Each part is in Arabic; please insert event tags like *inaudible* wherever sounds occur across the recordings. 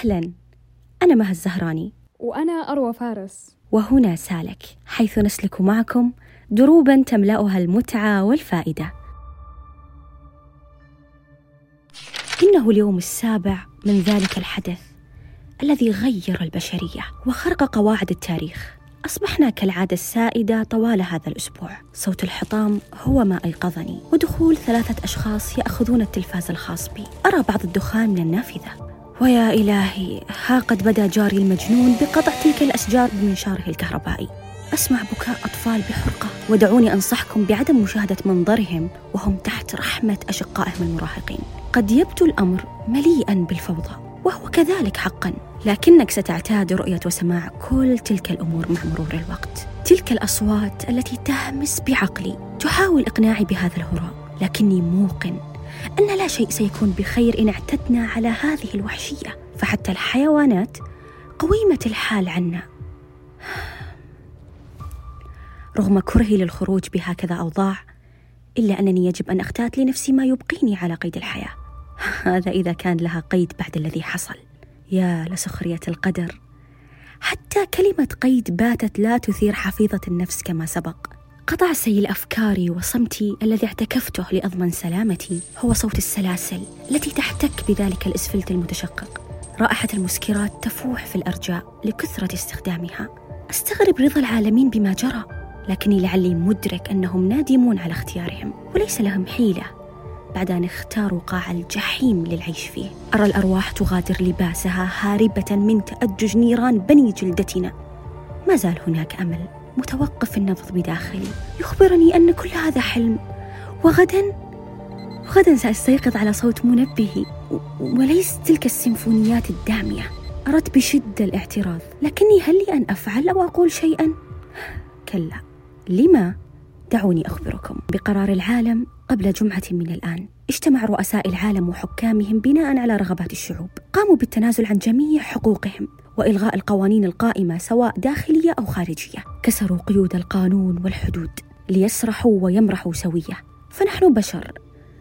أهلا. أنا مها الزهراني. وأنا أروى فارس. وهنا سالك حيث نسلك معكم دروبا تملأها المتعة والفائدة. إنه اليوم السابع من ذلك الحدث الذي غير البشرية وخرق قواعد التاريخ. أصبحنا كالعادة السائدة طوال هذا الأسبوع. صوت الحطام هو ما أيقظني ودخول ثلاثة أشخاص يأخذون التلفاز الخاص بي. أرى بعض الدخان من النافذة. ويا إلهي ها قد بدا جاري المجنون بقطع تلك الأشجار بمنشاره الكهربائي. أسمع بكاء أطفال بحرقة ودعوني أنصحكم بعدم مشاهدة منظرهم وهم تحت رحمة أشقائهم المراهقين. قد يبدو الأمر مليئا بالفوضى وهو كذلك حقا لكنك ستعتاد رؤية وسماع كل تلك الأمور مع مرور الوقت. تلك الأصوات التي تهمس بعقلي تحاول إقناعي بهذا الهراء لكني موقن. أن لا شيء سيكون بخير إن اعتدنا على هذه الوحشية. فحتى الحيوانات قويمة الحال عنا. رغم كرهي للخروج بهكذا أوضاع إلا أنني يجب أن أختات لنفسي ما يبقيني على قيد الحياة. *laughs* هذا إذا كان لها قيد بعد الذي حصل. يا لسخرية القدر. حتى كلمة قيد باتت لا تثير حفيظة النفس كما سبق. قطع سيل أفكاري وصمتي الذي اعتكفته لأضمن سلامتي هو صوت السلاسل التي تحتك بذلك الإسفلت المتشقق. رائحة المسكرات تفوح في الأرجاء لكثرة استخدامها. أستغرب رضا العالمين بما جرى لكني لعلي مدرك أنهم نادمون على اختيارهم وليس لهم حيلة. بعد أن اختاروا قاع الجحيم للعيش فيه أرى الأرواح تغادر لباسها هاربة من تأجج نيران بني جلدتنا. ما زال هناك أمل. متوقف النبض بداخلي يخبرني أن كل هذا حلم. وغدا غدا سأستيقظ على صوت منبهي وليس تلك السيمفونيات الدامية. أردت بشدة الاعتراض. لكني هل لي أن أفعل أو أقول شيئا؟ كلا. لما؟ دعوني أخبركم. بقرار العالم قبل جمعة من الآن. اجتمع رؤساء العالم وحكامهم بناء على رغبات الشعوب. قاموا بالتنازل عن جميع حقوقهم. وإلغاء القوانين القائمة سواء داخلية أو خارجية. كسروا قيود القانون والحدود ليسرحوا ويمرحوا سوية. فنحن بشر.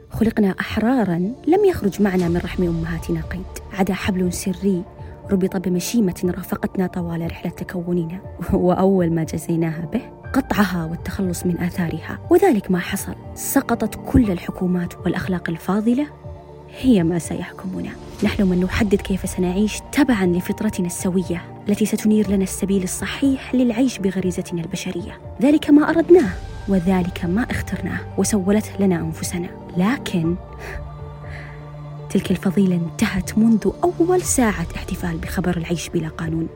خلقنا أحرارا لم يخرج معنا من رحم أمهاتنا قيد. عدا حبل سري ربط بمشيمة رافقتنا طوال رحلة تكوننا. *laughs* وأول ما جزيناها به قطعها والتخلص من آثارها. وذلك ما حصل. سقطت كل الحكومات والأخلاق الفاضلة هي ما سيحكمنا. نحن من نحدد كيف سنعيش تبعا لفطرتنا السوية التي ستنير لنا السبيل الصحيح للعيش بغريزتنا البشرية. ذلك ما أردناه وذلك ما اخترناه وسولته لنا أنفسنا. لكن تلك الفضيلة انتهت منذ أول ساعة احتفال بخبر العيش بلا قانون.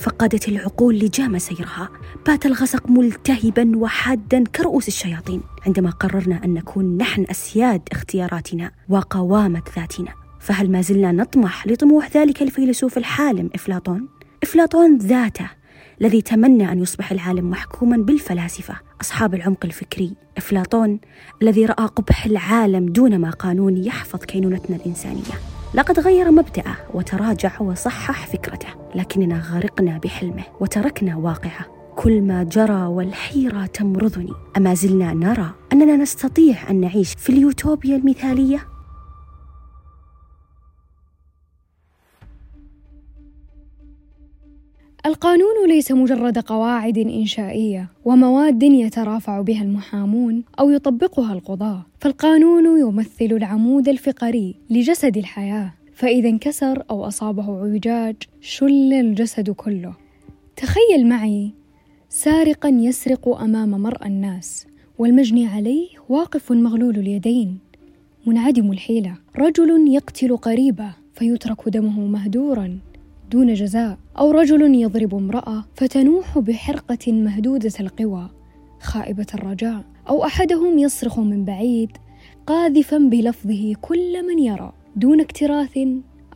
فقدت العقول لجام سيرها. بات الغسق ملتهبا وحادا كرؤوس الشياطين عندما قررنا أن نكون نحن أسياد اختياراتنا وقوامة ذاتنا. فهل ما زلنا نطمح لطموح ذلك الفيلسوف الحالم إفلاطون؟ إفلاطون ذاته الذي تمنى أن يصبح العالم محكوما بالفلاسفة. أصحاب العمق الفكري إفلاطون الذي رأى قبح العالم دون ما قانون يحفظ كينونتنا الإنسانية. لقد غير مبدأه وتراجع وصحح فكرته لكننا غرقنا بحلمه وتركنا واقعه. كل ما جرى والحيرة تمرضني. أما زلنا نرى أننا نستطيع أن نعيش في اليوتوبيا المثالية؟ القانون ليس مجرد قواعد إنشائية ومواد يترافع بها المحامون أو يطبقها القضاة، فالقانون يمثل العمود الفقري لجسد الحياة، فإذا انكسر أو أصابه اعوجاج شل الجسد كله. تخيل معي سارقا يسرق أمام مرأى الناس، والمجني عليه واقف مغلول اليدين، منعدم الحيلة، رجل يقتل قريبه فيترك دمه مهدورا دون جزاء أو رجل يضرب امرأة فتنوح بحرقة مهدودة القوى. خائبة الرجاء أو أحدهم يصرخ من بعيد قاذفا بلفظه كل من يرى. دون اكتراث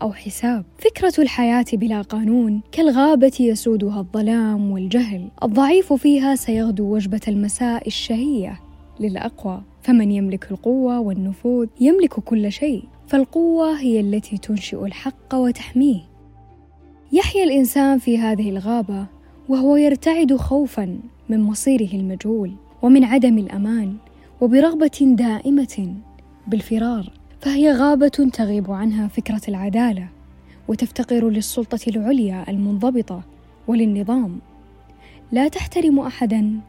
أو حساب. فكرة الحياة بلا قانون كالغابة يسودها الظلام والجهل. الضعيف فيها سيغدو وجبة المساء الشهية للأقوى. فمن يملك القوة والنفوذ يملك كل شيء. فالقوة هي التي تنشئ الحق وتحميه. يحيا الإنسان في هذه الغابة وهو يرتعد خوفا من مصيره المجهول ومن عدم الأمان وبرغبة دائمة بالفرار. فهي غابة تغيب عنها فكرة العدالة وتفتقر للسلطة العليا المنضبطة وللنظام. لا تحترم أحدا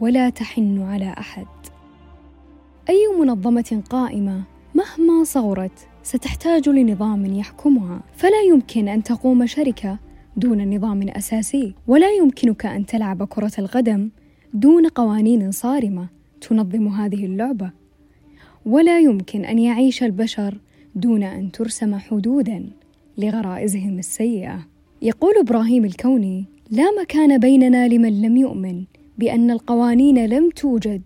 ولا تحن على أحد. أي منظمة قائمة مهما صغرت ستحتاج لنظام يحكمها. فلا يمكن أن تقوم شركة دون نظام أساسي ولا يمكنك أن تلعب كرة القدم دون قوانين صارمة تنظم هذه اللعبة. ولا يمكن أن يعيش البشر دون أن ترسم حدودا لغرائزهم السيئة. يقول إبراهيم الكوني لا مكان بيننا لمن لم يؤمن بأن القوانين لم توجد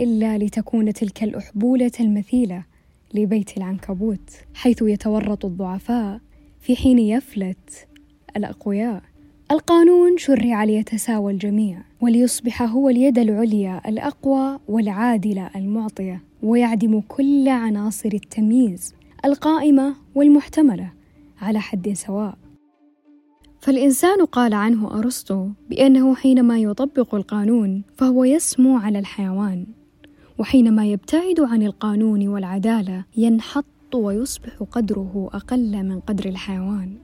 إلا لتكون تلك الأحبولة المثيلة لبيت العنكبوت حيث يتورط الضعفاء في حين يفلت الأقوياء. القانون شرع ليتساوى الجميع وليصبح هو اليد العليا الأقوى والعادلة المعطية ويعدم كل عناصر التمييز القائمة والمحتملة على حد سواء. فالإنسان قال عنه أرسطو بأنه حينما يطبق القانون فهو يسمو على الحيوان. وحينما يبتعد عن القانون والعدالة ينحط ويصبح قدره أقل من قدر الحيوان.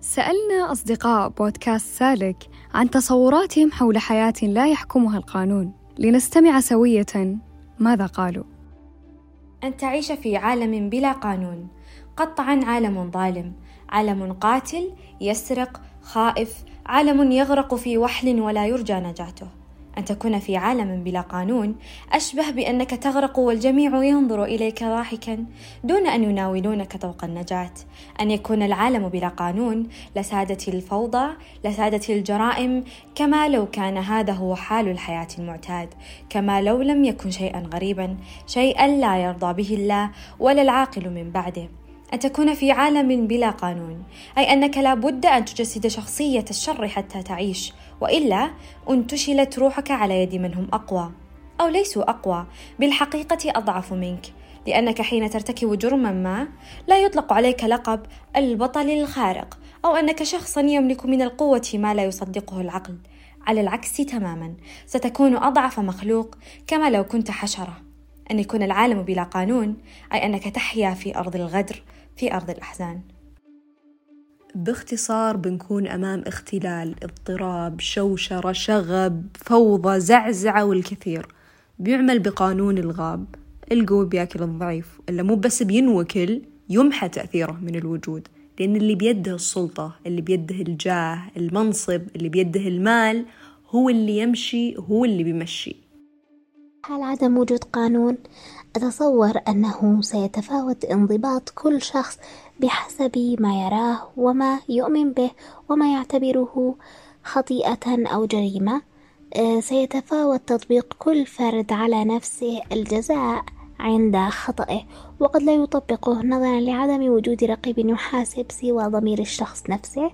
سألنا أصدقاء بودكاست سالك عن تصوراتهم حول حياة لا يحكمها القانون. لنستمع سوية. ماذا قالوا؟ أن تعيش في عالم بلا قانون. قطعا عالم ظالم. عالم قاتل يسرق خائف. عالم يغرق في وحل ولا يرجى نجاته. أن تكون في عالم بلا قانون أشبه بأنك تغرق والجميع ينظر إليك ضاحكا دون أن يناولونك طوق النجاة. أن يكون العالم بلا قانون لسادت الفوضى لسادت الجرائم كما لو كان هذا هو حال الحياة المعتاد كما لو لم يكن شيئا غريبا شيئا لا يرضى به الله ولا العاقل من بعده. أن تكون في عالم بلا قانون أي أنك لا بد أن تجسد شخصية الشر حتى تعيش وإلا انتشلت روحك على يد من هم أقوى أو ليسوا أقوى بالحقيقة أضعف منك لأنك حين ترتكب جرما ما لا يطلق عليك لقب البطل الخارق أو أنك شخصا يملك من القوة ما لا يصدقه العقل. على العكس تماما ستكون أضعف مخلوق كما لو كنت حشرة. أن يكون العالم بلا قانون أي أنك تحيا في أرض الغدر في أرض الأحزان. باختصار بنكون أمام اختلال اضطراب شوشرة شغب فوضى زعزعة والكثير. بيعمل بقانون الغاب. القوي بياكل الضعيف. إلا مو بس بينوكل يمحى تأثيره من الوجود. لأن اللي بيده السلطة اللي بيده الجاه المنصب اللي بيده المال هو اللي يمشي هو اللي بيمشي. حال عدم وجود قانون؟ أتصور أنه سيتفاوت انضباط كل شخص بحسب ما يراه وما يؤمن به وما يعتبره خطيئة أو جريمة. آه، سيتفاوت تطبيق كل فرد على نفسه الجزاء عند خطئه وقد لا يطبقه نظرا لعدم وجود رقيب يحاسب سوى ضمير الشخص نفسه.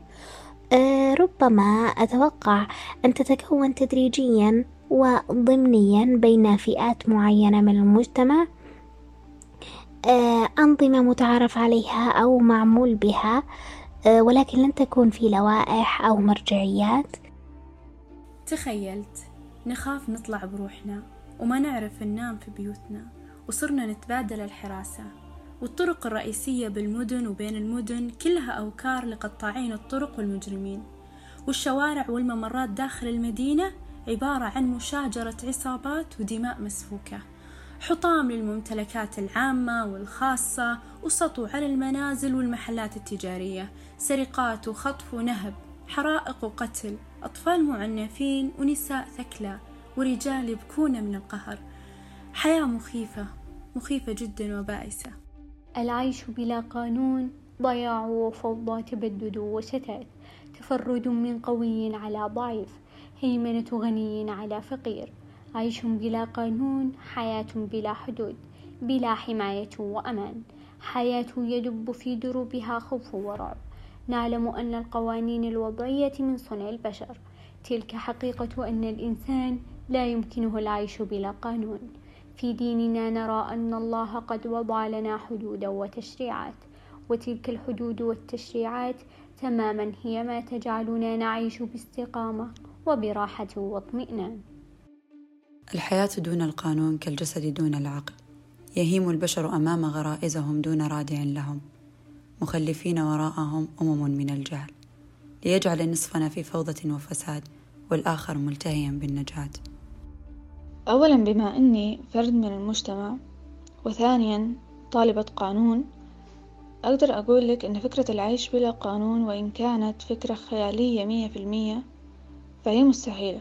آه، ربما أتوقع أن تتكون تدريجيا وضمنيا بين فئات معينة من المجتمع آه، أنظمة متعارف عليها أو معمول بها آه، ولكن لن تكون في لوائح أو مرجعيات. تخيلت نخاف نطلع بروحنا وما نعرف ننام في بيوتنا وصرنا نتبادل الحراسة والطرق الرئيسية بالمدن وبين المدن كلها أوكار لقطاعين الطرق والمجرمين والشوارع والممرات داخل المدينة عبارة عن مشاجرة عصابات ودماء مسفوكة. حطام للممتلكات العامة والخاصة وسطو على المنازل والمحلات التجارية. سرقات وخطف ونهب حرائق وقتل أطفال معنفين ونساء ثكلى ورجال يبكون من القهر. حياة مخيفة مخيفة جدا وبائسة. العيش بلا قانون ضياع وفوضى تبدد وشتات تفرد من قوي على ضعيف. هيمنة غني على فقير. عيش بلا قانون حياة بلا حدود بلا حماية وأمان. حياة يدب في دروبها خوف ورعب. نعلم أن القوانين الوضعية من صنع البشر. تلك حقيقة أن الإنسان لا يمكنه العيش بلا قانون. في ديننا نرى أن الله قد وضع لنا حدودا وتشريعات. وتلك الحدود والتشريعات تماما هي ما تجعلنا نعيش باستقامة. وبراحة واطمئنان. الحياة دون القانون كالجسد دون العقل. يهيم البشر أمام غرائزهم دون رادع لهم. مخلفين وراءهم أمم من الجهل. ليجعل نصفنا في فوضى وفساد والآخر ملتهيا بالنجاة. أولا بما أني فرد من المجتمع وثانيا طالبة قانون أقدر أقول لك أن فكرة العيش بلا قانون وإن كانت فكرة خيالية مية في المية فهي مستحيلة.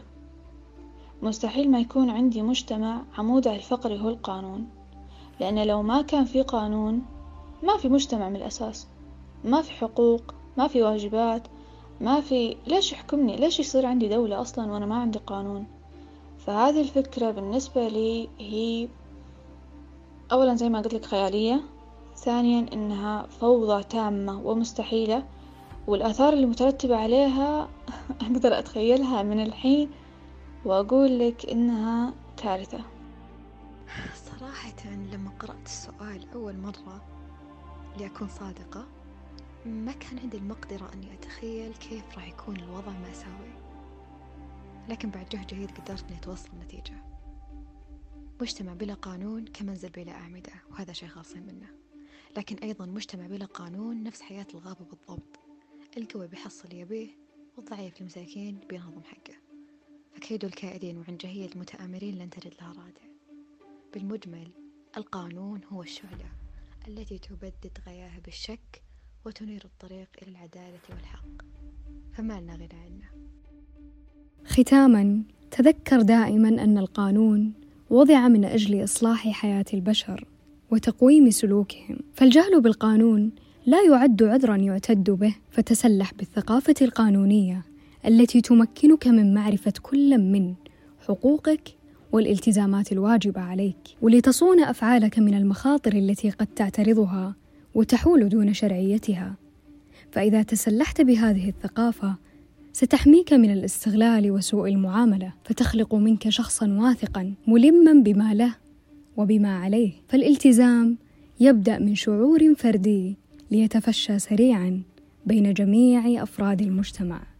مستحيل ما يكون عندي مجتمع عموده الفقري هو القانون. لأن لو ما كان في قانون ما في مجتمع من الأساس. ما في حقوق ما في واجبات ما في ليش يحكمني؟ ليش يصير عندي دولة أصلا وأنا ما عندي قانون؟ فهذه الفكرة بالنسبة لي هي أولا زي ما قلت لك خيالية ثانيا إنها فوضى تامة ومستحيلة. والآثار اللي مترتبة عليها *laughs* أقدر أتخيلها من الحين وأقول لك إنها كارثة صراحة لما قرأت السؤال أول مرة لأكون صادقة ما كان عندي المقدرة أني أتخيل كيف راح يكون الوضع مأساوي لكن بعد جهد جهيد قدرت أني أتوصل نتيجة مجتمع بلا قانون كمنزل بلا أعمدة وهذا شيء خاصين منه. لكن أيضا مجتمع بلا قانون نفس حياة الغابة بالضبط. القوي بيحصل يبيه والضعيف المساكين بينهضم حقه. فكيد الكائدين وعنجهية المتآمرين لن تجد لها رادع. بالمجمل القانون هو الشعلة التي تبدد غياها بالشك وتنير الطريق إلى العدالة والحق. فما لنا غنى عنه. ختاما تذكر دائما أن القانون وضع من أجل إصلاح حياة البشر وتقويم سلوكهم. فالجهل بالقانون لا يعد عذرا يعتد به فتسلح بالثقافة القانونية التي تمكنك من معرفة كل من حقوقك والالتزامات الواجبة عليك. ولتصون أفعالك من المخاطر التي قد تعترضها وتحول دون شرعيتها. فإذا تسلحت بهذه الثقافة ستحميك من الاستغلال وسوء المعاملة فتخلق منك شخصا واثقا ملما بما له وبما عليه. فالالتزام يبدأ من شعور فردي ليتفشى سريعا بين جميع أفراد المجتمع.